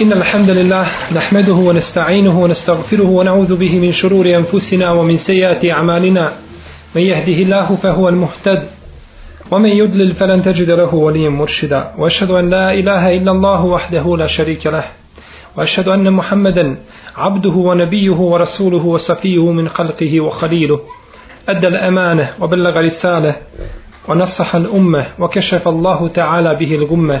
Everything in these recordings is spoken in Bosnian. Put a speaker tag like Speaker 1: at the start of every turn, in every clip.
Speaker 1: إن الحمد لله نحمده ونستعينه ونستغفره ونعوذ به من شرور أنفسنا ومن سيئات أعمالنا. من يهده الله فهو المهتد ومن يضلل فلن تجد له وليا مرشدا. وأشهد أن لا إله إلا الله وحده لا شريك له. وأشهد أن محمدا عبده ونبيه ورسوله وصفيه من خلقه وخليله. أدى الأمانة وبلغ رسالة ونصح الأمة وكشف الله تعالى به الغمة.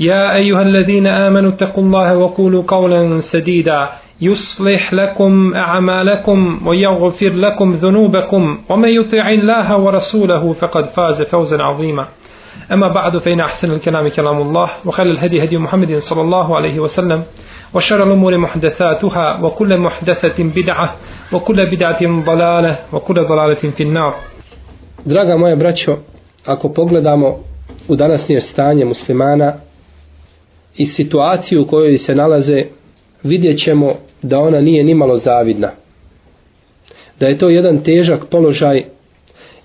Speaker 1: يا أيها الذين آمنوا اتقوا الله وقولوا قولا سديدا. يصلح لكم أعمالكم ويغفر لكم ذنوبكم. ومن يطع الله ورسوله فقد فاز فوزا عظيما. أما بعد فإن أحسن الكلام كلام الله وخير الهدي هدي محمد صلى الله عليه وسلم وشر الأمور محدثاتها وكل محدثة بدعة وكل بدعة ضلالة وكل ضلالة في النار.
Speaker 2: Draga moja braćo, ako pogledamo u današnje stanje muslimana i situaciju u kojoj se nalaze, vidjet ćemo da ona nije nimalo zavidna. Da je to jedan težak položaj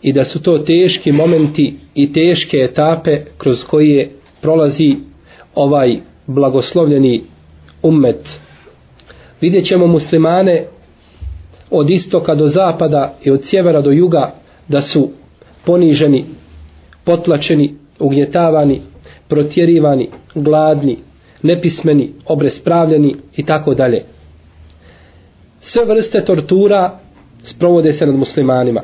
Speaker 2: i da su to teški momenti i teške etape kroz koje prolazi ovaj blagoslovljeni ummet. Vidjet ćemo muslimane od istoka do zapada i od sjevera do juga da su poniženi, potlačeni, ugnjetavani, protjerivani, gladni, nepismeni, obrespravljeni i tako dalje. Sve vrste tortura sprovode se nad muslimanima.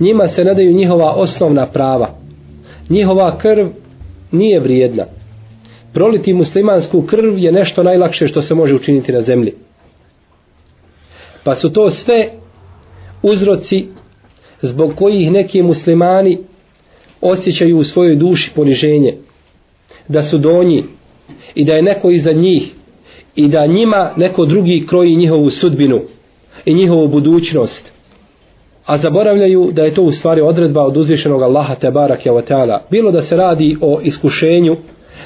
Speaker 2: Njima se ne daju njihova osnovna prava. Njihova krv nije vrijedna. Proliti muslimansku krv je nešto najlakše što se može učiniti na zemlji. Pa su to sve uzroci zbog kojih neki muslimani osjećaju u svojoj duši poniženje. Da su donji i da je neko iza njih i da njima neko drugi kroji njihovu sudbinu i njihovu budućnost. A zaboravljaju da je to u stvari odredba od uzvišenog Allaha te barak ta'ala. Bilo da se radi o iskušenju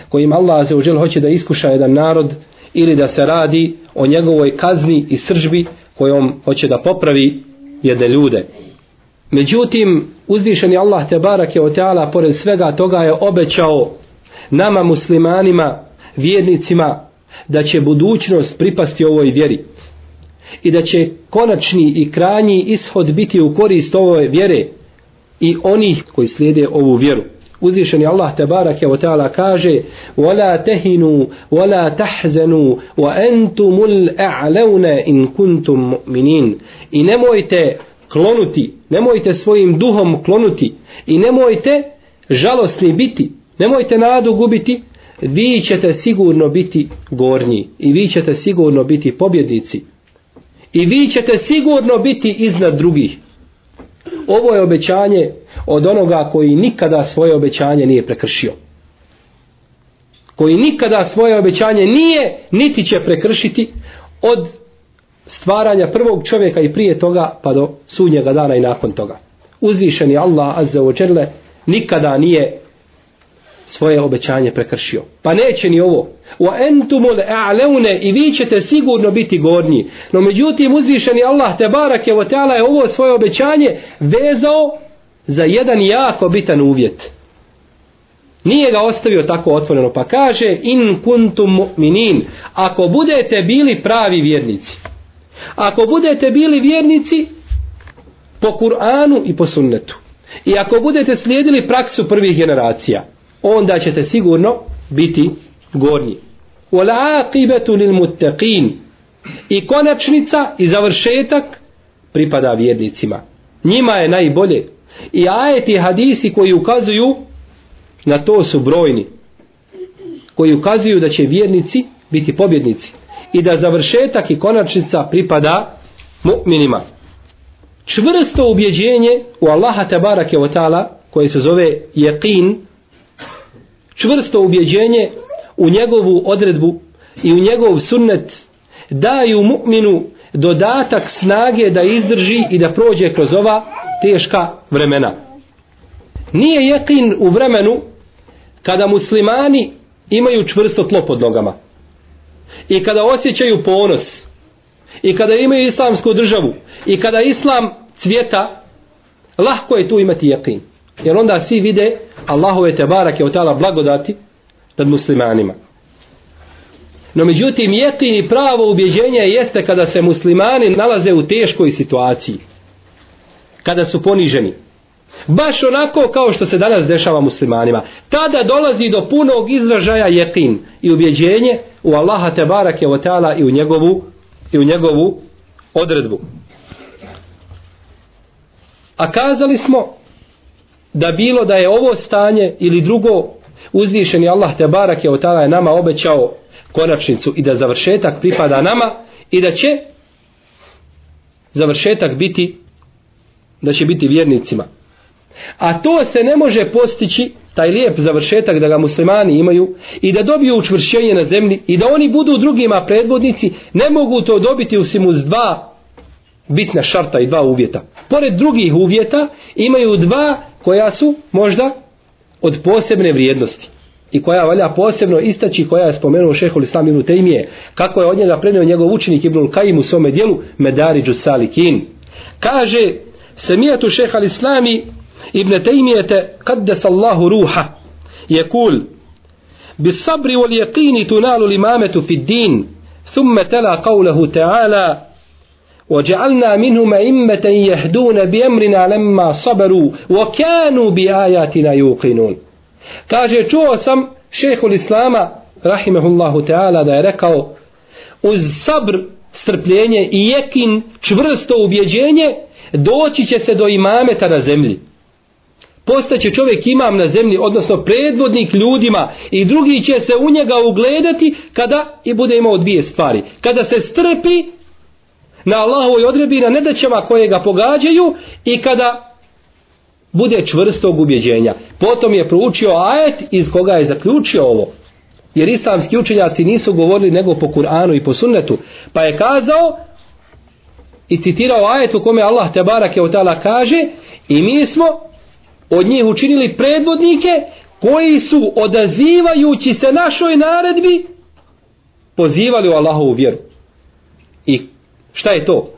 Speaker 2: kojim Allah za hoće da iskuša jedan narod ili da se radi o njegovoj kazni i sržbi kojom hoće da popravi jedne ljude. Međutim, uzvišeni Allah te barak je ta'ala pored svega toga je obećao nama muslimanima, vjernicima, da će budućnost pripasti ovoj vjeri i da će konačni i krajnji ishod biti u korist ove vjere i onih koji slijede ovu vjeru. Uzvišeni Allah te barake wa ta'ala kaže وَلَا تَهِنُوا وَلَا تَحْزَنُوا وَأَنْتُمُ الْأَعْلَوْنَ in kuntum مُؤْمِنِينَ I nemojte klonuti, nemojte svojim duhom klonuti i nemojte žalosni biti nemojte nadu gubiti, vi ćete sigurno biti gornji i vi ćete sigurno biti pobjednici i vi ćete sigurno biti iznad drugih. Ovo je obećanje od onoga koji nikada svoje obećanje nije prekršio. Koji nikada svoje obećanje nije, niti će prekršiti od stvaranja prvog čovjeka i prije toga pa do sudnjega dana i nakon toga. Uzvišeni Allah azza wa nikada nije svoje obećanje prekršio. Pa neće ni ovo. Wa entumul a'launa i vi ćete sigurno biti gornji. No međutim uzvišeni Allah te barake je ta'ala je ovo svoje obećanje vezao za jedan jako bitan uvjet. Nije ga ostavio tako otvoreno pa kaže in kuntum mu'minin ako budete bili pravi vjernici. Ako budete bili vjernici po Kur'anu i po sunnetu. I ako budete slijedili praksu prvih generacija onda ćete sigurno biti gornji. Wala aqibatu lil muttaqin. I konačnica i završetak pripada vjernicima. Njima je najbolje. I ajeti hadisi koji ukazuju na to su brojni. Koji ukazuju da će vjernici biti pobjednici. I da završetak i konačnica pripada mu'minima. Čvrsto ubjeđenje u Allaha tabarake wa ta'ala koje se zove jeqin čvrsto ubjeđenje u njegovu odredbu i u njegov sunnet daju mu'minu dodatak snage da izdrži i da prođe kroz ova teška vremena. Nije jekin u vremenu kada muslimani imaju čvrsto tlo pod nogama i kada osjećaju ponos i kada imaju islamsku državu i kada islam cvjeta lahko je tu imati jekin jer onda svi vide Allahove te barake od tala blagodati nad muslimanima. No međutim jekin i pravo ubjeđenje jeste kada se muslimani nalaze u teškoj situaciji kada su poniženi. Baš onako kao što se danas dešava muslimanima. Tada dolazi do punog izražaja jekin i ubjeđenje u Allaha te barake od tala i u njegovu i u njegovu odredbu. A kazali smo da bilo da je ovo stanje ili drugo uzvišeni Allah te barak je otala je nama obećao konačnicu i da završetak pripada nama i da će završetak biti da će biti vjernicima. A to se ne može postići taj lijep završetak da ga muslimani imaju i da dobiju učvršćenje na zemlji i da oni budu drugima predvodnici ne mogu to dobiti usim uz dva bitna šarta i dva uvjeta. Pored drugih uvjeta imaju dva koja su možda od posebne vrijednosti i koja valja posebno istaći koja je spomenuo šehol islam ibn Tejmije kako je od njega prenio njegov učenik ibn Kajim u svome dijelu Medariđu Salikin kaže semijatu šeha islami ibn Tejmijete kaddes Allahu ruha je kul bis sabri wal yaqini tunalu limametu fid din ثم تلا قوله تعالى وجعلنا منهم أئمة يهدون بأمرنا لما صبروا وكانوا بآياتنا يوقنون kaže čuo sam šehhul islama rahimahullahu ta'ala da je rekao uz sabr strpljenje i jekin čvrsto ubjeđenje doći će se do imameta na zemlji postaće čovjek imam na zemlji odnosno predvodnik ljudima i drugi će se u njega ugledati kada i bude imao dvije stvari kada se strpi na Allahovoj odredbi na nedaćama koje ga pogađaju i kada bude čvrstog ubjeđenja. Potom je proučio ajet iz koga je zaključio ovo. Jer islamski učenjaci nisu govorili nego po Kur'anu i po sunnetu. Pa je kazao i citirao ajet u kome Allah te barake od tala kaže i mi smo od njih učinili predvodnike koji su odazivajući se našoj naredbi pozivali u Allahovu vjeru. I Šta je to?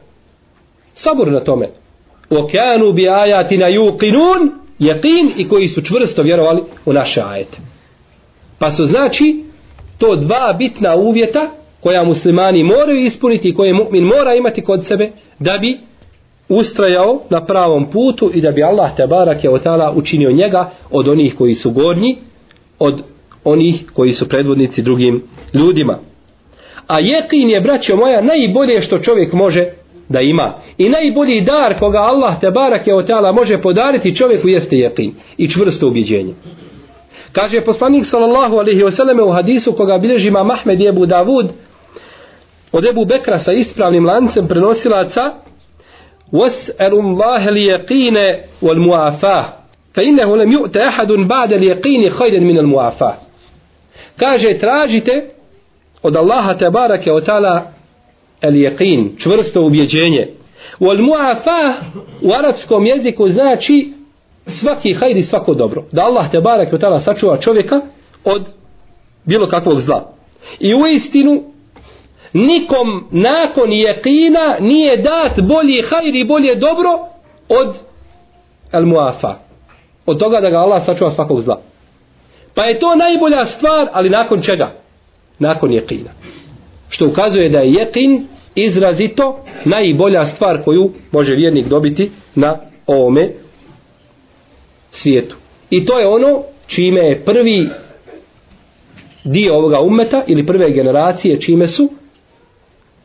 Speaker 2: Sabor na tome. Okeanu bi ajatina yuqinun yaqin i koji su čvrsto vjerovali u naše ajete. Pa su znači to dva bitna uvjeta koja muslimani moraju ispuniti i koje mu'min mora imati kod sebe da bi ustrajao na pravom putu i da bi Allah te barake otala učinio njega od onih koji su gornji od onih koji su predvodnici drugim ljudima. A jekin je, braćo moja, najbolje što čovjek može da ima. I najbolji dar koga Allah te barak je otala može podariti čovjeku jeste jekin i čvrsto ubjeđenje. Kaže poslanik sallallahu alaihi wasallam u hadisu koga bilježi ima Mahmed i Ebu Davud od Ebu Bekra sa ispravnim lancem prenosilaca وَاسْأَلُوا اللَّهَ الْيَقِينَ وَالْمُعَافَاهِ فَإِنَّهُ لَمْ يُؤْتَ أَحَدٌ بَعْدَ الْيَقِينِ خَيْرًا مِنَ الْمُعَافَاهِ Kaže, tražite od Allaha te barake od tala el jeqin, čvrsto ubjeđenje. U al muafa u arapskom jeziku znači svaki hajdi svako dobro. Da Allah te barake od tala sačuva čovjeka od bilo kakvog zla. I u istinu nikom nakon jeqina nije dat bolji hajdi bolje dobro od al muafa. Od toga da ga Allah sačuva svakog zla. Pa je to najbolja stvar, ali nakon čega? Nakon jekina. Što ukazuje da je jekin izrazito najbolja stvar koju može vjernik dobiti na ovome svijetu. I to je ono čime je prvi dio ovoga ummeta ili prve generacije čime su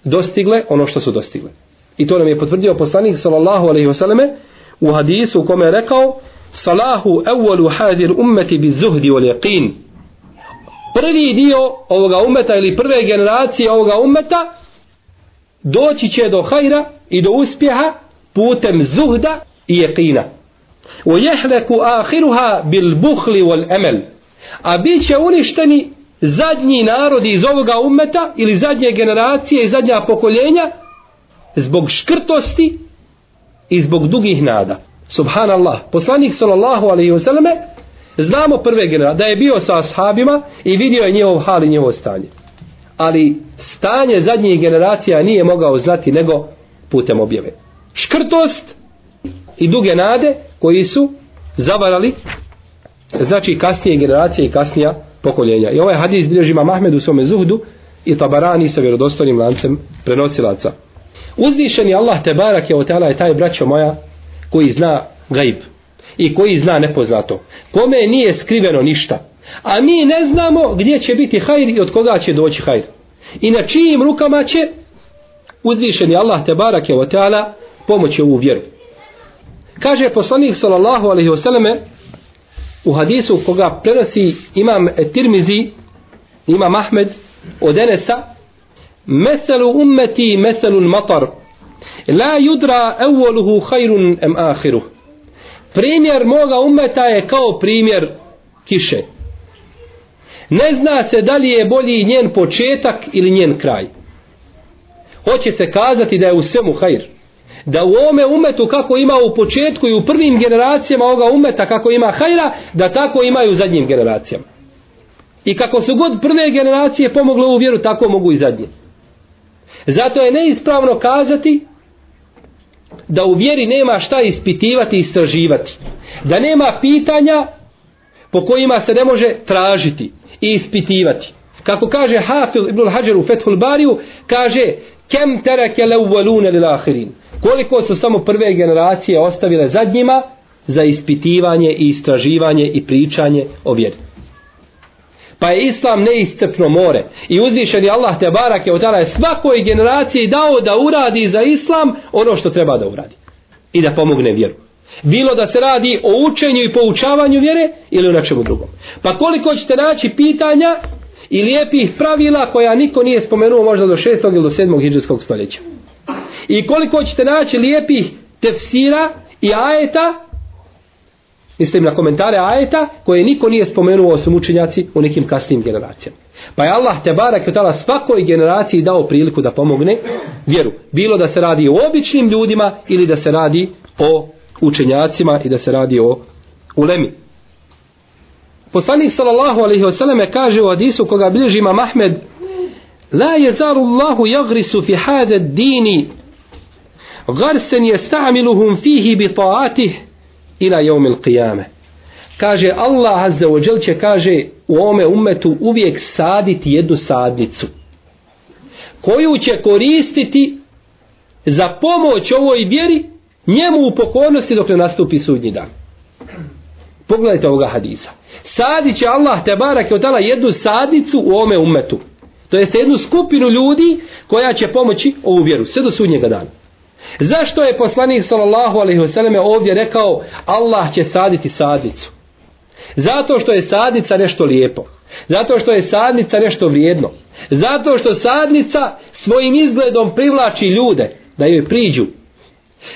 Speaker 2: dostigle ono što su dostigle. I to nam je potvrdio poslanik sallallahu alejhi ve selleme u hadisu u kome je rekao salahu awwalu hadir ummeti bi zuhdi wal yaqin prvi dio ovoga umeta ili prve generacije ovoga umeta doći će do hajra i do uspjeha putem zuhda i jekina. U jehleku ahiruha bil buhli wal emel. A bit će uništeni zadnji narodi iz ovoga umeta ili zadnje generacije i zadnja pokoljenja zbog škrtosti i zbog dugih nada. Subhanallah, poslanik sallallahu alaihi wasallam znamo prve generacije, da je bio sa ashabima i vidio je njihov hal i njihovo stanje. Ali stanje zadnjih generacija nije mogao znati nego putem objave. Škrtost i duge nade koji su zavarali znači kasnije generacije i kasnija pokoljenja. I ovaj hadis bilježi Imam Ahmed u svome zuhdu i Tabarani sa vjerodostojnim lancem prenosilaca. Uzvišeni Allah te barak je otala je taj braćo moja koji zna gaib i koji zna nepoznato. Kome nije skriveno ništa. A mi ne znamo gdje će biti hajr i od koga će doći hajr. I na čijim rukama će uzvišeni Allah te barake o teala pomoći ovu vjeru. Kaže poslanik sallallahu alaihi wasallame u hadisu koga prenosi imam Tirmizi, imam Ahmed od Enesa, Meselu ummeti meselun matar, la yudra evvoluhu hajrun em ahiruh Primjer moga umeta je kao primjer kiše. Ne zna se da li je bolji njen početak ili njen kraj. Hoće se kazati da je u svemu hajr da u ome umetu kako ima u početku i u prvim generacijama ovoga umeta kako ima hajra, da tako imaju u zadnjim generacijama. I kako su god prve generacije pomogle u vjeru, tako mogu i zadnje. Zato je neispravno kazati da u vjeri nema šta ispitivati i istraživati. Da nema pitanja po kojima se ne može tražiti i ispitivati. Kako kaže Hafil ibn Hajar u Fethul Bariju, kaže kem terake leuvalune lil ahirin koliko su samo prve generacije ostavile zadnjima za ispitivanje i istraživanje i pričanje o vjeri. Pa je islam neiscrpno more. I uzvišeni Allah te barak je odala je svakoj generaciji dao da uradi za islam ono što treba da uradi. I da pomogne vjeru. Bilo da se radi o učenju i poučavanju vjere ili o nečemu drugom. Pa koliko ćete naći pitanja i lijepih pravila koja niko nije spomenuo možda do 6. ili do 7. hijđarskog stoljeća. I koliko ćete naći lijepih tefsira i ajeta, mislim na komentare ajeta, koje niko nije spomenuo osim učenjaci u nekim kasnim generacijama. Pa je Allah te barak tala svakoj generaciji dao priliku da pomogne vjeru. Bilo da se radi o običnim ljudima ili da se radi o učenjacima i da se radi o ulemi. Poslanik sallallahu alaihi wasallam kaže u hadisu koga bilježi ima Mahmed La jezaru Allahu jagrisu fi hada dini garsen je stamiluhum fihi bi taatih ila jeumil qiyame. Kaže Allah azza wa jel će kaže u ome umetu uvijek saditi jednu sadnicu koju će koristiti za pomoć ovoj vjeri njemu u pokornosti dok ne nastupi sudnji dan. Pogledajte ovoga hadisa. Sadit će Allah te barak je odala jednu sadnicu u ome umetu. To jest jednu skupinu ljudi koja će pomoći ovu vjeru. Sve do sudnjega dana. Zašto je poslanik sallallahu alejhi ve selleme ovdje rekao Allah će saditi sadnicu? Zato što je sadnica nešto lijepo. Zato što je sadnica nešto vrijedno. Zato što sadnica svojim izgledom privlači ljude da joj priđu.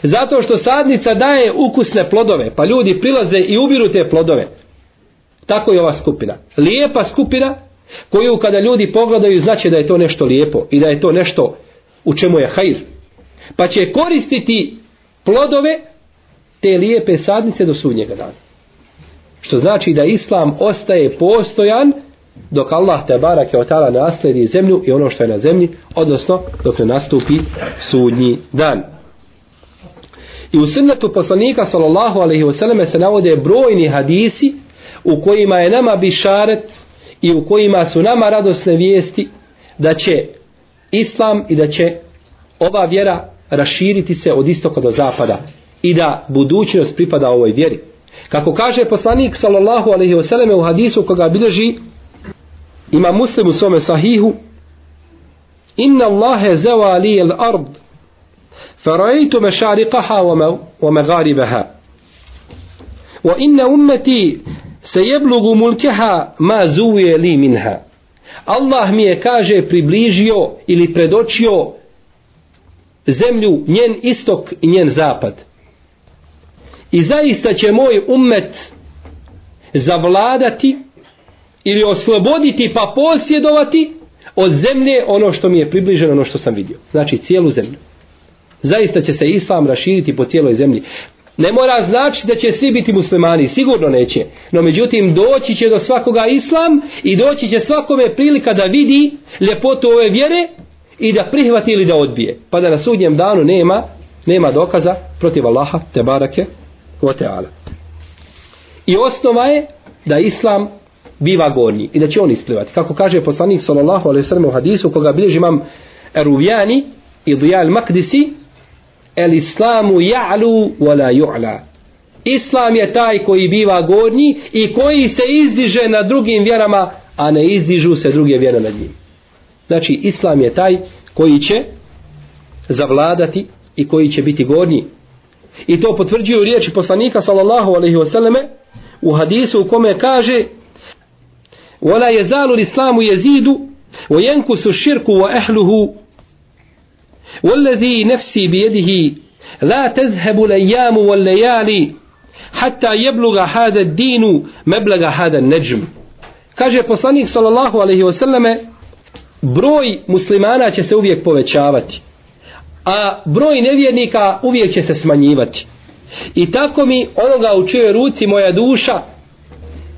Speaker 2: Zato što sadnica daje ukusne plodove, pa ljudi prilaze i ubiru te plodove. Tako je ova skupina. Lijepa skupina koju kada ljudi pogledaju znači da je to nešto lijepo i da je to nešto u čemu je hajr pa će koristiti plodove te lijepe sadnice do sudnjega dana. Što znači da islam ostaje postojan dok Allah te barake je otala nasledi zemlju i ono što je na zemlji, odnosno dok ne nastupi sudnji dan. I u sunnetu poslanika sallallahu alaihi wasallam se navode brojni hadisi u kojima je nama bišaret i u kojima su nama radosne vijesti da će islam i da će ova vjera raširiti se od istoka do zapada i da budućnost pripada ovoj vjeri. Kako kaže poslanik sallallahu alaihi wasallam u hadisu koga bilježi ima muslim u svome sahihu Inna Allahe zewa li el ard فرأيت مشارقها ومغاربها وإن أمتي سيبلغ ملكها ما زوي لي منها Allah mi je kaže približio ili predočio zemlju, njen istok i njen zapad. I zaista će moj ummet zavladati ili osloboditi pa posjedovati od zemlje ono što mi je približeno, ono što sam vidio. Znači cijelu zemlju. zaista će se islam raširiti po cijeloj zemlji. Ne mora znači da će svi biti muslimani, sigurno neće. No međutim, doći će do svakoga islam i doći će svakome prilika da vidi ljepotu ove vjere i da prihvati ili da odbije. Pa da na sudnjem danu nema nema dokaza protiv Allaha te barake o teala. I osnova je da islam biva gornji i da će on isplivati. Kako kaže poslanik sallallahu alaihi sallam u hadisu koga bilježi imam Eruvjani i Dijal Makdisi el islamu ja'lu wala ju'la. Islam je taj koji biva gornji i koji se izdiže na drugim vjerama, a ne izdižu se druge vjere nad njim. Znači, Islam je taj koji će zavladati i koji će biti gornji. I to potvrđuju riječi poslanika sallallahu alaihi wasallame u hadisu u kome kaže وَلَا يَزَالُ الْإِسْلَامُ يَزِيدُ وَيَنْكُسُ الشِّرْكُ وَأَهْلُهُ والذي نفسي بيده لا تذهب الأيام والليالي حتى يبلغ هذا الدين مبلغ هذا النجم kaže poslanik sallallahu alejhi ve selleme broj muslimana će se uvijek povećavati a broj nevjernika uvijek će se smanjivati i tako mi onoga u čijoj ruci moja duša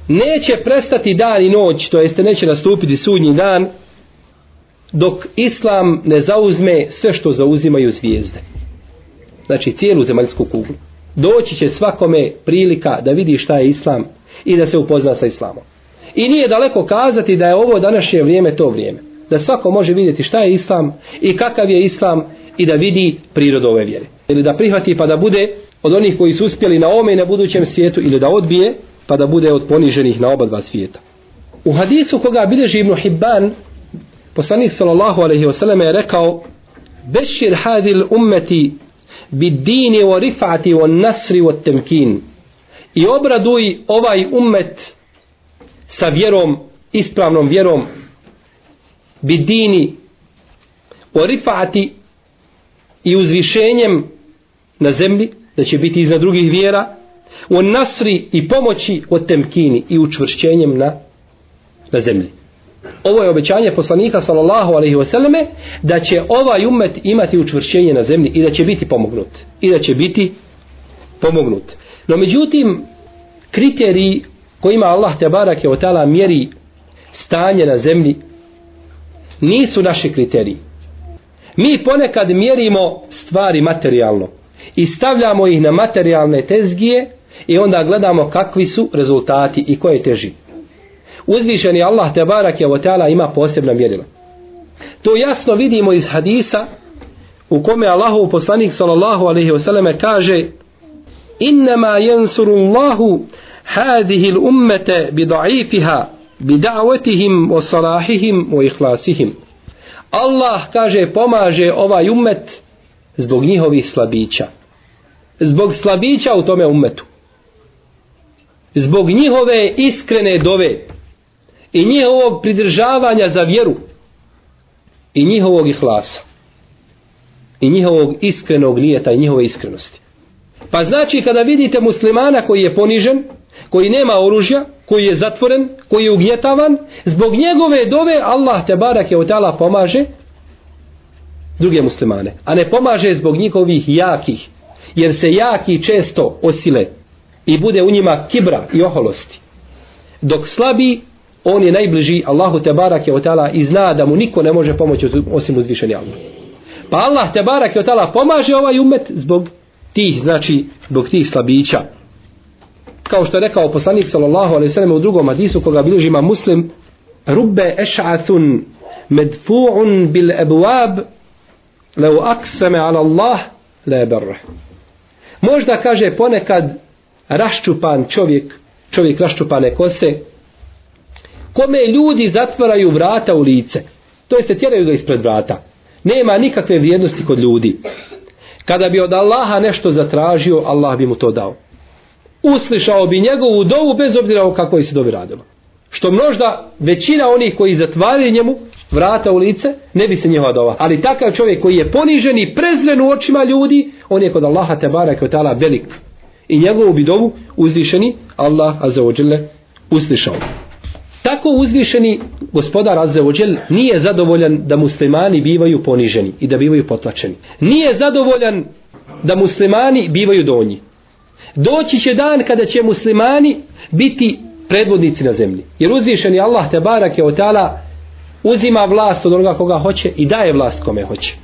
Speaker 2: neće prestati dan i noć to jeste neće nastupiti sudnji dan dok islam ne zauzme sve što zauzimaju zvijezde. Znači cijelu zemaljsku kuglu. Doći će svakome prilika da vidi šta je islam i da se upozna sa islamom. I nije daleko kazati da je ovo današnje vrijeme to vrijeme. Da svako može vidjeti šta je islam i kakav je islam i da vidi prirodu ove vjere. Ili da prihvati pa da bude od onih koji su uspjeli na ome i na budućem svijetu ili da odbije pa da bude od poniženih na oba dva svijeta. U hadisu koga bilježi Ibn Hibban Poslanik sallallahu alejhi ve sellem je rekao: "Bešir hadil ummeti bid-dini wa rif'ati wa nasri wa tamkin." I obraduj ovaj ummet sa vjerom, ispravnom vjerom bidini o rif'ati i uzvišenjem na zemlji, da će biti iznad drugih vjera, u nasri i pomoći od temkini i učvršćenjem na, na zemlji. Ovo je obećanje poslanika sallallahu alejhi ve selleme da će ovaj ummet imati učvršćenje na zemlji i da će biti pomognut. I da će biti pomognut. No međutim kriteriji kojima Allah te barake otala tala mjeri stanje na zemlji nisu naši kriteriji. Mi ponekad mjerimo stvari materijalno i stavljamo ih na materijalne tezgije i onda gledamo kakvi su rezultati i koje teži uzvišeni Allah te barak je ta'ala ima posebna mjerila. To jasno vidimo iz hadisa u kome Allahu poslanik sallallahu alaihi wasallam kaže innama jansuru Allahu hadihi l'ummete bi da'ifiha bi da'watihim o salahihim wa ihlasihim. Allah kaže pomaže ovaj ummet zbog njihovih slabića. Zbog slabića u tome ummetu. Zbog njihove iskrene dove i njihovog pridržavanja za vjeru i njihovog ihlasa i njihovog iskrenog nijeta i njihove iskrenosti. Pa znači kada vidite muslimana koji je ponižen, koji nema oružja, koji je zatvoren, koji je ugnjetavan, zbog njegove dove Allah te barak je od tala pomaže druge muslimane, a ne pomaže zbog njihovih jakih, jer se jaki često osile i bude u njima kibra i oholosti. Dok slabi on je najbliži Allahu te barake od tala i zna da mu niko ne može pomoći osim uzvišeni Allah. Pa Allah te barake od tala pomaže ovaj umet zbog tih, znači, zbog tih slabića. Kao što je rekao poslanik sallallahu alejhi ve sellem u drugom hadisu koga bilježi ima muslim, rubbe eš'athun medfu'un bil abwab law aqsama ala Allah la berre. Možda kaže ponekad raščupan čovjek, čovjek raščupane kose, kome ljudi zatvaraju vrata u lice. To jeste tjeraju ga ispred vrata. Nema nikakve vrijednosti kod ljudi. Kada bi od Allaha nešto zatražio, Allah bi mu to dao. Uslišao bi njegovu dovu bez obzira o kakvoj se dobi radilo. Što možda većina onih koji zatvaraju njemu vrata u lice, ne bi se njehova dova. Ali takav čovjek koji je ponižen i prezren u očima ljudi, on je kod Allaha te barak od velik. I njegovu bi dovu uzvišeni Allah azza uslišao. Tako uzvišeni gospodar Azzeođel nije zadovoljan da muslimani bivaju poniženi i da bivaju potlačeni. Nije zadovoljan da muslimani bivaju donji. Doći će dan kada će muslimani biti predvodnici na zemlji. Jer uzvišeni Allah te barak je otala uzima vlast od onoga koga hoće i daje vlast kome hoće.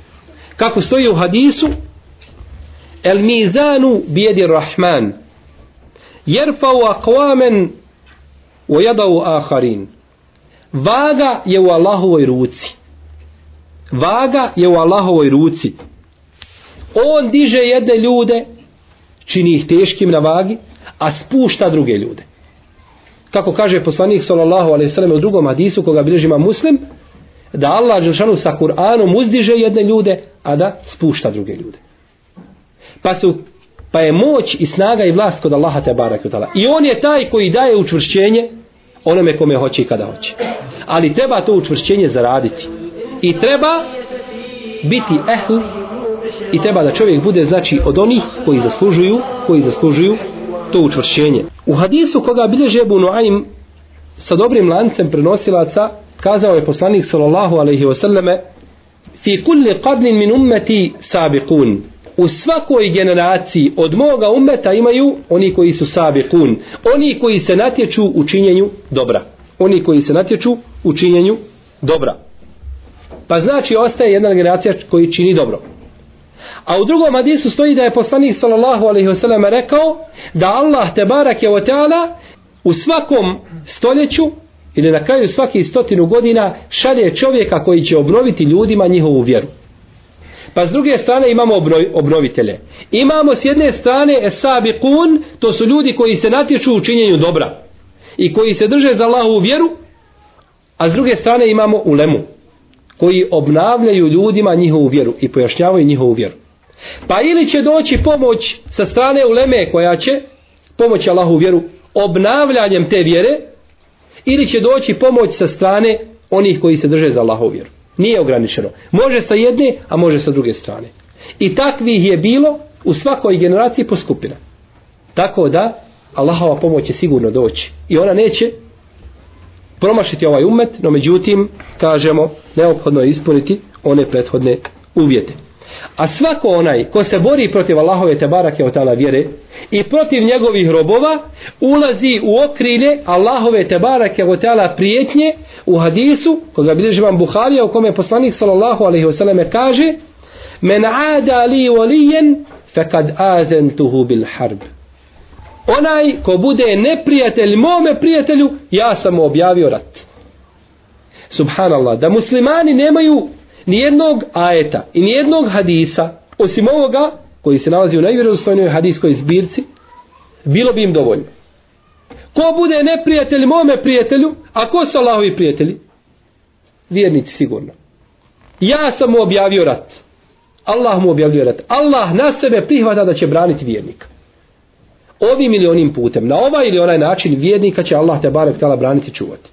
Speaker 2: Kako stoji u hadisu El mizanu bijedi rahman jerfau akvamen u jadau aharin vaga je u Allahovoj ruci vaga je u Allahovoj ruci on diže jedne ljude čini ih teškim na vagi a spušta druge ljude. Kako kaže poslanik sallallahu alejhi ve sellem u drugom hadisu koga bilježi Muslim da Allah dželšanu sa Kur'anom uzdiže jedne ljude a da spušta druge ljude. Pa su pa je moć i snaga i vlast kod Allaha te barek i on je taj koji daje učvršćenje onome kome hoće i kada hoće. Ali treba to učvršćenje zaraditi. I treba biti ehl i treba da čovjek bude znači od onih koji zaslužuju koji zaslužuju to učvršćenje. U hadisu koga bilježe Ebu Nuaim sa dobrim lancem prenosilaca kazao je poslanik sallallahu alejhi ve selleme fi kulli qablin min ummati sabiqun. U svakoj generaciji od moga ummeta imaju oni koji su sabiqun. Oni koji se natječu u činjenju dobra. Oni koji se natječu u činjenju dobra. Pa znači ostaje jedna generacija koji čini dobro. A u drugom hadisu stoji da je poslanik sallallahu alejhi ve sellem rekao da Allah te barake ve taala u svakom stoljeću ili na kraju svaki stotinu godina šalje čovjeka koji će obnoviti ljudima njihovu vjeru. Pa s druge strane imamo obnovitelje. Imamo s jedne strane esabiqun, to su ljudi koji se natječu u činjenju dobra i koji se drže za Allahovu vjeru, a s druge strane imamo ulemu koji obnavljaju ljudima njihovu vjeru i pojašnjavaju njihovu vjeru. Pa ili će doći pomoć sa strane uleme koja će pomoći Allahu vjeru obnavljanjem te vjere ili će doći pomoć sa strane onih koji se drže za Allahu vjeru. Nije ograničeno. Može sa jedne, a može sa druge strane. I takvih je bilo u svakoj generaciji po skupina. Tako da Allahova pomoć će sigurno doći. I ona neće promašiti ovaj umet, no međutim, kažemo, neophodno je ispuniti one prethodne uvjete. A svako onaj ko se bori protiv Allahove te barake od tala vjere i protiv njegovih robova ulazi u okrilje Allahove te barake od tala prijetnje u hadisu koga bilježi vam Buharija u kome poslanik sallallahu alaihi wasallam kaže men aada li walijen fekad azentuhu bil harb onaj ko bude neprijatelj mome prijatelju ja sam mu objavio rat. Subhanallah da muslimani nemaju nijednog ajeta i nijednog hadisa osim ovoga koji se nalazi u najvjerozostojnoj hadiskoj zbirci bilo bi im dovoljno. Ko bude neprijatelj mome prijatelju a ko su Allahovi prijatelji? Vjernici sigurno. Ja sam mu objavio rat. Allah mu objavio rat. Allah na sebe prihvata da će braniti vjernika ovim ili onim putem na ovaj ili onaj način vjernika će Allah te barek tala braniti i čuvati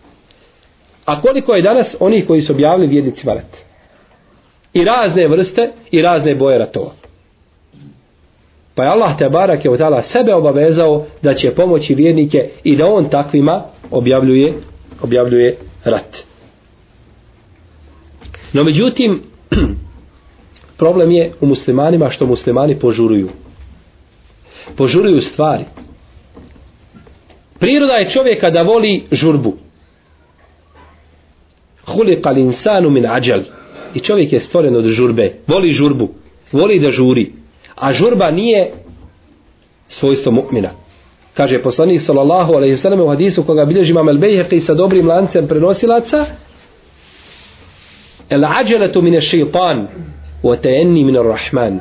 Speaker 2: a koliko je danas onih koji su objavili vjernici rat i razne vrste i razne boje ratova. Pa je Allah te barak je od tala sebe obavezao da će pomoći vjernike i da on takvima objavljuje, objavljuje rat. No međutim, problem je u muslimanima što muslimani požuruju. Požuruju stvari. Priroda je čovjeka da voli žurbu. Hulika l'insanu min ađal. I čovjek je stvoren od žurbe. Voli žurbu. Voli da žuri. A žurba nije svojstvo mu'mina. Kaže poslanik sallallahu alejhi ve sellem u hadisu koga bilježi Imam al-Bejheqi sa dobrim lancem prenosilaca El ađeletu mine šeitan wa ta'anni min ar-rahman.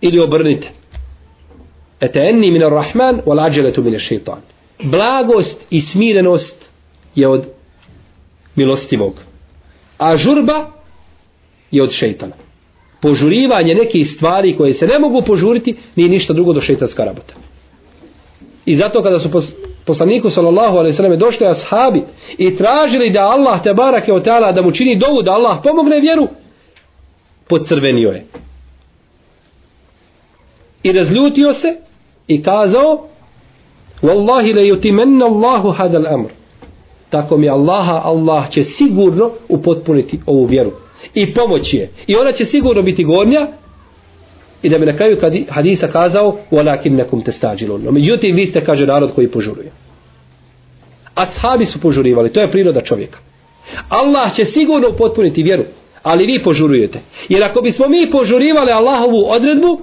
Speaker 2: Ili obrnite. Eta'anni min ar-rahman wal ađeletu minar šeitan. Blagost i smirenost je od milostivog. A žurba je od šeitana. Požurivanje nekih stvari koje se ne mogu požuriti nije ništa drugo do šeitanska rabota. I zato kada su poslaniku sallallahu alaihi sallam došli ashabi i tražili da Allah te barake od da mu čini dovu da Allah pomogne vjeru, podcrvenio je. I razljutio se i kazao Wallahi le yutimenna Allahu hadal amr. Tako mi Allaha, Allah će sigurno upotpuniti ovu vjeru. I pomoći je. I ona će sigurno biti gornja. I da bi na kraju hadisa kazao walakin nekum testađilun. No, međutim, vi ste, kaže narod koji požuruje. Ashabi su požurivali. To je priroda čovjeka. Allah će sigurno upotpuniti vjeru. Ali vi požurujete. Jer ako bismo mi požurivali Allahovu odredbu,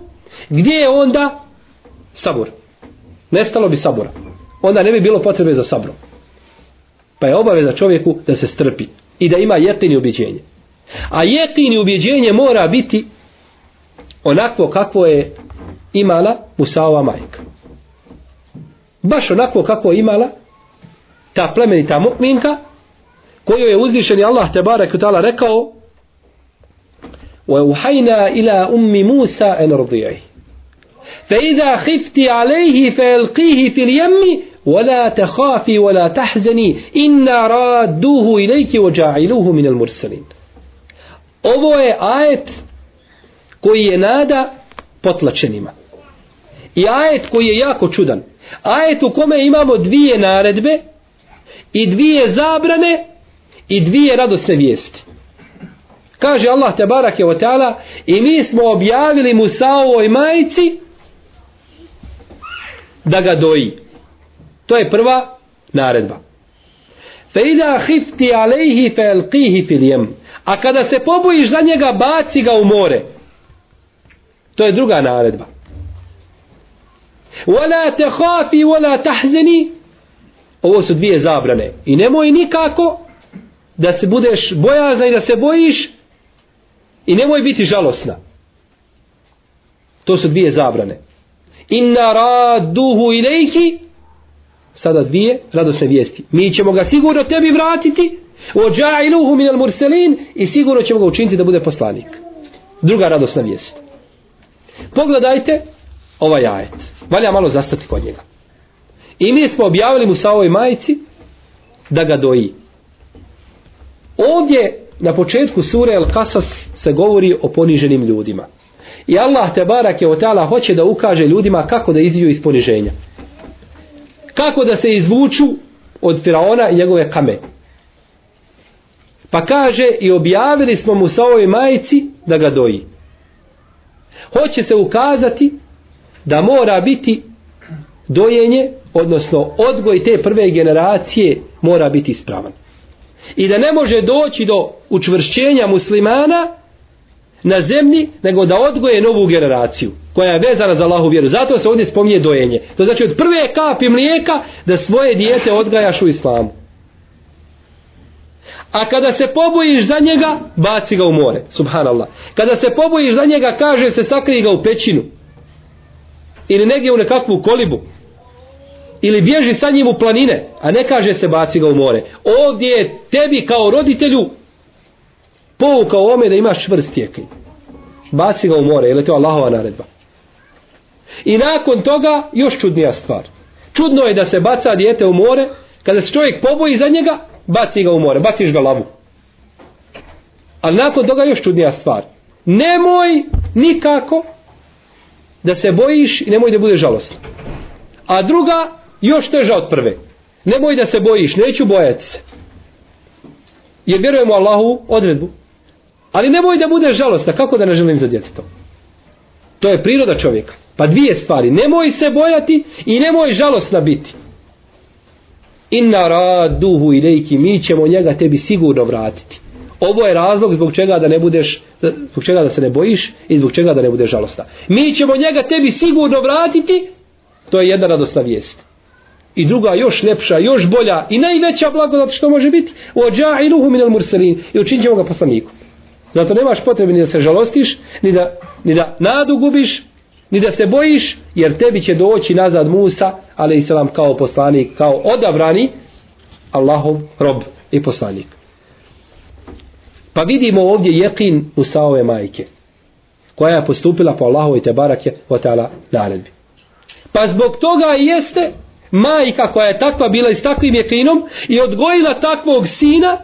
Speaker 2: gdje je onda sabor? Nestalo bi sabora. Onda ne bi bilo potrebe za sabrom. Pa je obaveza čovjeku da se strpi i da ima jetini ubjeđenje. A jetini ubjeđenje mora biti onako kakvo je imala Musaova majka. Baš onako kako je imala ta plemenita mu'minka koju je uzvišeni Allah te barek utala rekao وَوْحَيْنَا إِلَى أُمِّ مُوسَى أَنْ رَضِيَهِ فإذا خفت عليه فألقيه في اليم ولا تخافي ولا تحزني إنا رادوه إليك وجاعلوه من المرسلين Ovo je ajet koji je nada potlačenima. I ajet koji je jako čudan. Ajet u kome imamo dvije naredbe i dvije zabrane i dvije radosne vijesti. Kaže Allah te barake o teala i mi smo objavili Musaovoj majici da ga doji. To je prva naredba. Fe ida hifti alejhi fe elqihi filjem. A kada se pobojiš za njega, baci ga u more. To je druga naredba. Wala te hafi, wala tahzeni. Ovo su dvije zabrane. I nemoj nikako da se budeš bojazna i da se bojiš i nemoj biti žalosna. To su dvije zabrane. Inna raduhu ilejki sada dvije radosne vijesti. Mi ćemo ga sigurno tebi vratiti ođailuhu minal murselin i sigurno ćemo ga učiniti da bude poslanik. Druga radosna vijest. Pogledajte ovaj ajet. Valja malo zastati kod njega. I mi smo objavili mu sa ovoj majici da ga doji. Ovdje na početku sure Al-Kasas se govori o poniženim ljudima I Allah te barak je otala hoće da ukaže ljudima kako da izviju iz poniženja. Kako da se izvuču od Firaona i njegove kame. Pa kaže i objavili smo mu sa ovoj majici da ga doji. Hoće se ukazati da mora biti dojenje, odnosno odgoj te prve generacije mora biti ispravan. I da ne može doći do učvršćenja muslimana na zemlji, nego da odgoje novu generaciju koja je vezana za Allahu vjeru. Zato se ovdje spominje dojenje. To znači od prve kapi mlijeka da svoje dijete odgajaš u islamu. A kada se pobojiš za njega, baci ga u more. Subhanallah. Kada se pobojiš za njega, kaže se sakrij ga u pećinu. Ili negdje u nekakvu kolibu. Ili bježi sa njim u planine. A ne kaže se baci ga u more. Ovdje je tebi kao roditelju pouka o ome da imaš čvrst tijekli. Baci ga u more, je to Allahova naredba. I nakon toga još čudnija stvar. Čudno je da se baca dijete u more, kada se čovjek poboji za njega, baci ga u more, baciš ga lavu. Ali nakon toga još čudnija stvar. Nemoj nikako da se bojiš i nemoj da bude žalostan. A druga, još teža od prve. Nemoj da se bojiš, neću bojati se. Jer vjerujemo Allahu odredbu. Ali nemoj da bude žalostna, kako da ne želim za djetetom? To je priroda čovjeka. Pa dvije stvari, nemoj se bojati i nemoj žalostna biti. Inna raduhu ilejki, mi ćemo njega tebi sigurno vratiti. Ovo je razlog zbog čega da ne budeš, zbog čega da se ne bojiš i zbog čega da ne budeš žalostna. Mi ćemo njega tebi sigurno vratiti, to je jedna radosna vijest. I druga još lepša, još bolja i najveća blagodat što može biti, u iluhu minel murselin i učinit ćemo ga poslaniku Zato nemaš potrebe ni da se žalostiš, ni da, ni da nadu gubiš, ni da se bojiš, jer tebi će doći nazad Musa, ali i selam kao poslanik, kao odabrani Allahov rob i poslanik. Pa vidimo ovdje jekin Musaove majke, koja je postupila po Allahovoj te barake o ta'ala naredbi. Pa zbog toga jeste majka koja je takva bila i s takvim jekinom i odgojila takvog sina,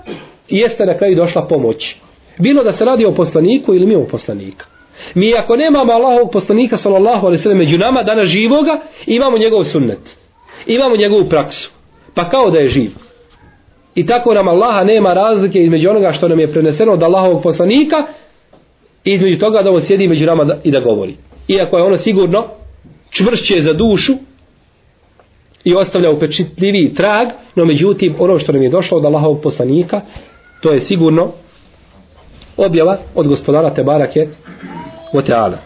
Speaker 2: jeste na kraju došla pomoći. Bilo da se radi o poslaniku ili mimo poslanika. Mi ako nemamo Allahovog poslanika sallallahu alejhi ve sellem među nama danas živoga, imamo njegov sunnet. Imamo njegovu praksu. Pa kao da je živ. I tako nam Allaha nema razlike između onoga što nam je preneseno od Allahovog poslanika i između toga da on sjedi među nama da, i da govori. Iako je ono sigurno čvršće za dušu i ostavlja upečitljiviji trag, no međutim ono što nam je došlo od Allahovog poslanika, to je sigurno objava od gospodara Tebarake Oteala.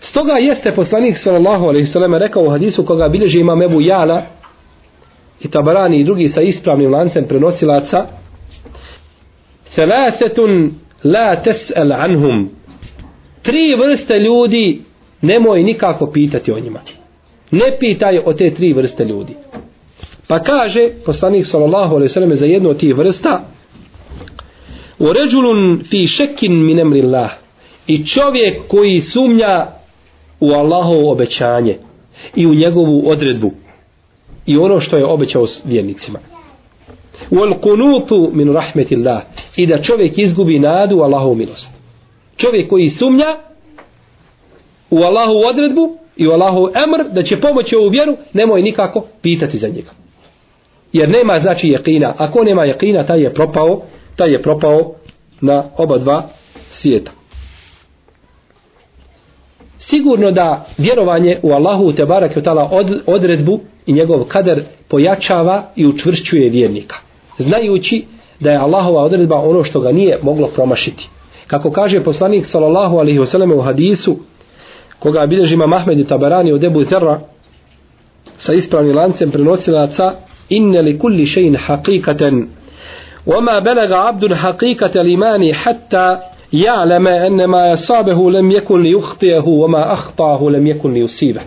Speaker 2: Stoga jeste poslanik sallallahu alejhi ve rekao u hadisu koga bilježi imam Ebu Jala i Tabarani i drugi sa ispravnim lancem prenosilaca Thalathatun la tes'al anhum Tri vrste ljudi nemoj nikako pitati o njima. Ne pitaj o te tri vrste ljudi. Pa kaže poslanik sallallahu alejhi ve selleme za jednu od tih vrsta U rajulun fi shakkin min amrillah." i čovjek koji sumnja u Allahovo obećanje i u njegovu odredbu i ono što je obećao vjernicima. Wal qunutu min rahmetillah i da čovjek izgubi nadu u Allahovu milost. Čovjek koji sumnja u Allahovu odredbu i u Allahov emr da će pomoći ovu vjeru, nemoj nikako pitati za njega. Jer nema znači jekina. Ako nema jekina, taj je propao, taj je propao na oba dva svijeta. Sigurno da vjerovanje u Allahu te barak od, odredbu i njegov kader pojačava i učvršćuje vjernika. Znajući da je Allahova odredba ono što ga nije moglo promašiti. Kako kaže poslanik sallallahu alaihi wasallam u hadisu koga bilježi ima Mahmed i Tabarani od Ebu Zerra sa ispravnim lancem prenosilaca inne li kulli šein haqiqaten وما بلغ عبد حقيقة الإيمان حتى يعلم أن ما يصابه لم يكن ليخطئه وما أخطاه لم يكن ليصيبه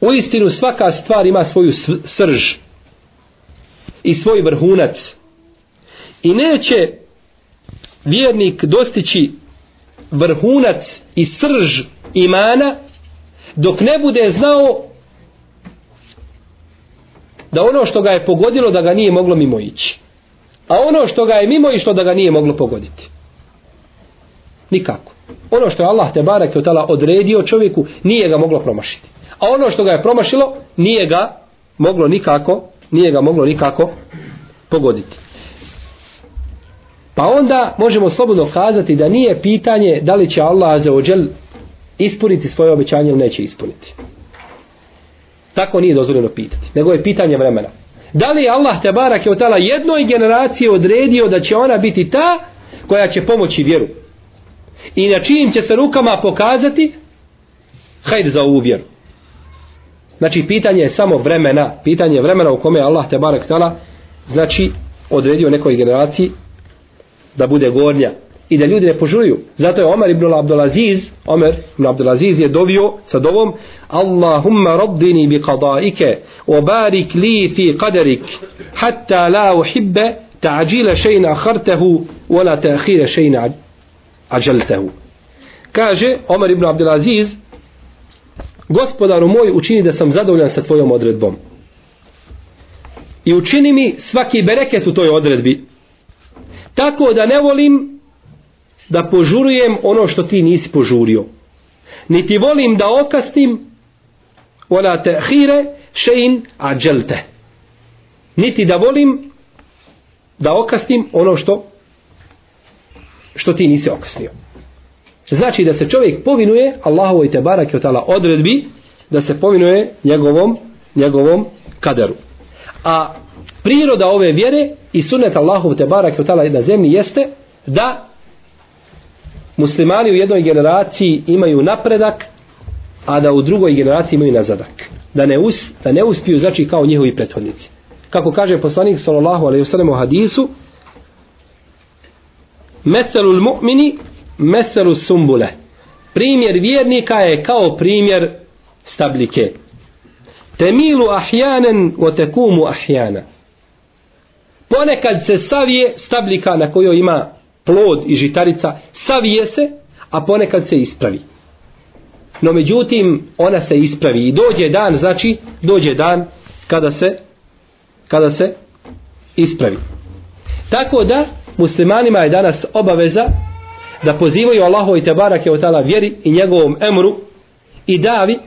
Speaker 2: U istinu svaka stvar ima svoju srž i svoj vrhunac. I neće vjernik dostići vrhunac i srž imana dok ne bude znao da ono što ga je pogodilo da ga nije moglo mimo ići. A ono što ga je mimo išlo da ga nije moglo pogoditi. Nikako. Ono što je Allah te barak je odredio čovjeku nije ga moglo promašiti. A ono što ga je promašilo nije ga moglo nikako nije ga moglo nikako pogoditi. Pa onda možemo slobodno kazati da nije pitanje da li će Allah za ođel ispuniti svoje obećanje ili neće ispuniti. Tako nije dozvoljeno pitati. Nego je pitanje vremena. Da li je Allah te barak je otala jednoj generaciji odredio da će ona biti ta koja će pomoći vjeru? I na čijim će se rukama pokazati hajde za ovu vjeru. Znači pitanje je samo vremena, pitanje vremena u kome Allah te barak tala znači odredio nekoj generaciji da bude gornja i da ljudi ne požuruju. Zato je Omer ibn Abdulaziz, Omer ibn Abdulaziz je dovio sa dovom Allahumma raddini bi qadaike wa barik li fi qadarik hatta la uhibbe ta'ajila šeina akhartehu wa la ta'khira šeina ađaltehu. Kaže Omer ibn Abdulaziz Gospodaru moj učini da sam zadovoljan sa tvojom odredbom. I učini mi svaki bereket u toj odredbi. Tako da ne volim da požurujem ono što ti nisi požurio. Niti volim da okastim wala ta'khira shay'in ajalta. Niti da volim da okastim ono što što ti nisi okasnio. Znači da se čovjek povinuje Allahovoj te barake je odredbi da se povinuje njegovom njegovom kaderu. A priroda ove vjere i sunet Allahov Tebarak je na zemlji jeste da muslimani u jednoj generaciji imaju napredak, a da u drugoj generaciji imaju nazadak. Da ne, us, da ne uspiju, znači kao njihovi prethodnici. Kako kaže poslanik sallallahu alaihi wasallam u hadisu, Meselul mu'mini, meselu sumbule. Primjer vjernika je kao primjer stablike. Temilu ahjanen o tekumu ahjana. Ponekad se savije stabljika na kojoj ima plod i žitarica savije se, a ponekad se ispravi. No međutim, ona se ispravi i dođe dan, znači, dođe dan kada se kada se ispravi. Tako da, muslimanima je danas obaveza da pozivaju Allahu i Tebarak je otala vjeri i njegovom emru i davi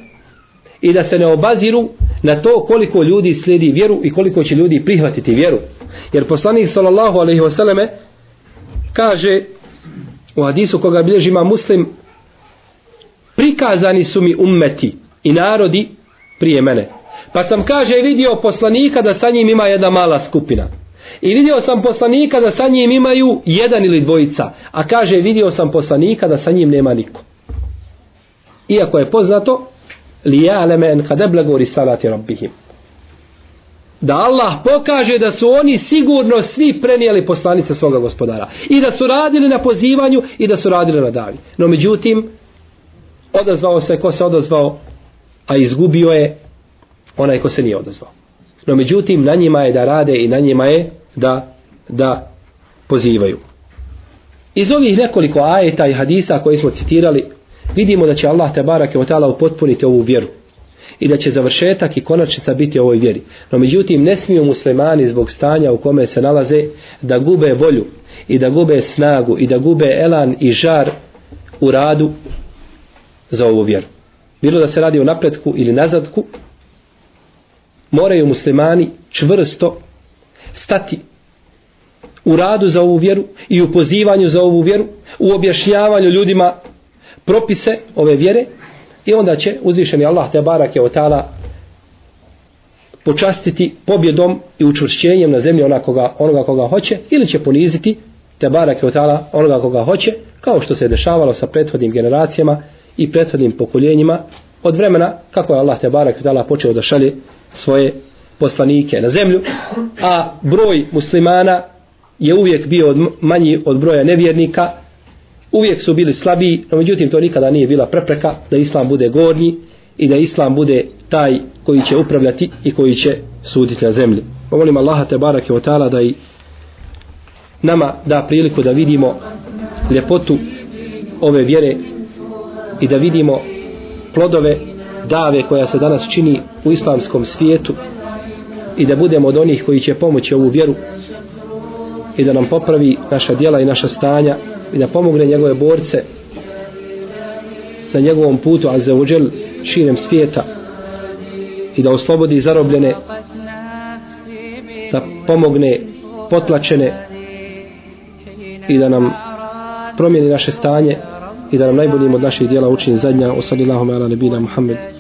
Speaker 2: i da se ne obaziru na to koliko ljudi slijedi vjeru i koliko će ljudi prihvatiti vjeru. Jer poslanik sallallahu alejhi ve selleme kaže u hadisu koga bilježi ima muslim prikazani su mi ummeti i narodi prije mene. Pa sam kaže vidio poslanika da sa njim ima jedna mala skupina. I vidio sam poslanika da sa njim imaju jedan ili dvojica. A kaže vidio sam poslanika da sa njim nema niko. Iako je poznato li ja'leme en kad eblagu risalati rabbihim. Da Allah pokaže da su oni sigurno svi prenijeli poslanice svoga gospodara. I da su radili na pozivanju i da su radili na davi. No međutim, odazvao se ko se odazvao, a izgubio je onaj ko se nije odazvao. No međutim, na njima je da rade i na njima je da, da pozivaju. Iz ovih nekoliko ajeta i hadisa koje smo citirali, vidimo da će Allah te barake o tala upotpuniti ovu vjeru i da će završetak i konačnica biti ovoj vjeri. No međutim, ne smiju muslimani zbog stanja u kome se nalaze da gube volju i da gube snagu i da gube elan i žar u radu za ovu vjeru. Bilo da se radi o napretku ili nazadku, moraju muslimani čvrsto stati u radu za ovu vjeru i u pozivanju za ovu vjeru, u objašnjavanju ljudima propise ove vjere i onda će uzvišeni Allah te barak je otala počastiti pobjedom i učvršćenjem na zemlji onoga koga, onoga koga hoće ili će poniziti te barak je otala onoga koga hoće kao što se je dešavalo sa prethodnim generacijama i prethodnim pokoljenjima od vremena kako je Allah te barak je otala počeo da šalje svoje poslanike na zemlju a broj muslimana je uvijek bio od manji od broja nevjernika uvijek su bili slabiji, no međutim to nikada nije bila prepreka da islam bude gornji i da islam bude taj koji će upravljati i koji će suditi na zemlji. Pa molim Allaha te barake otala da i nama da priliku da vidimo ljepotu ove vjere i da vidimo plodove dave koja se danas čini u islamskom svijetu i da budemo od onih koji će pomoći ovu vjeru i da nam popravi naša dijela i naša stanja i da pomogne njegove borce na njegovom putu a za uđel širem svijeta i da oslobodi zarobljene da pomogne potlačene i da nam promijeni naše stanje i da nam najboljim od naših dijela učini zadnja. O sallallahu ala nebina Muhammed.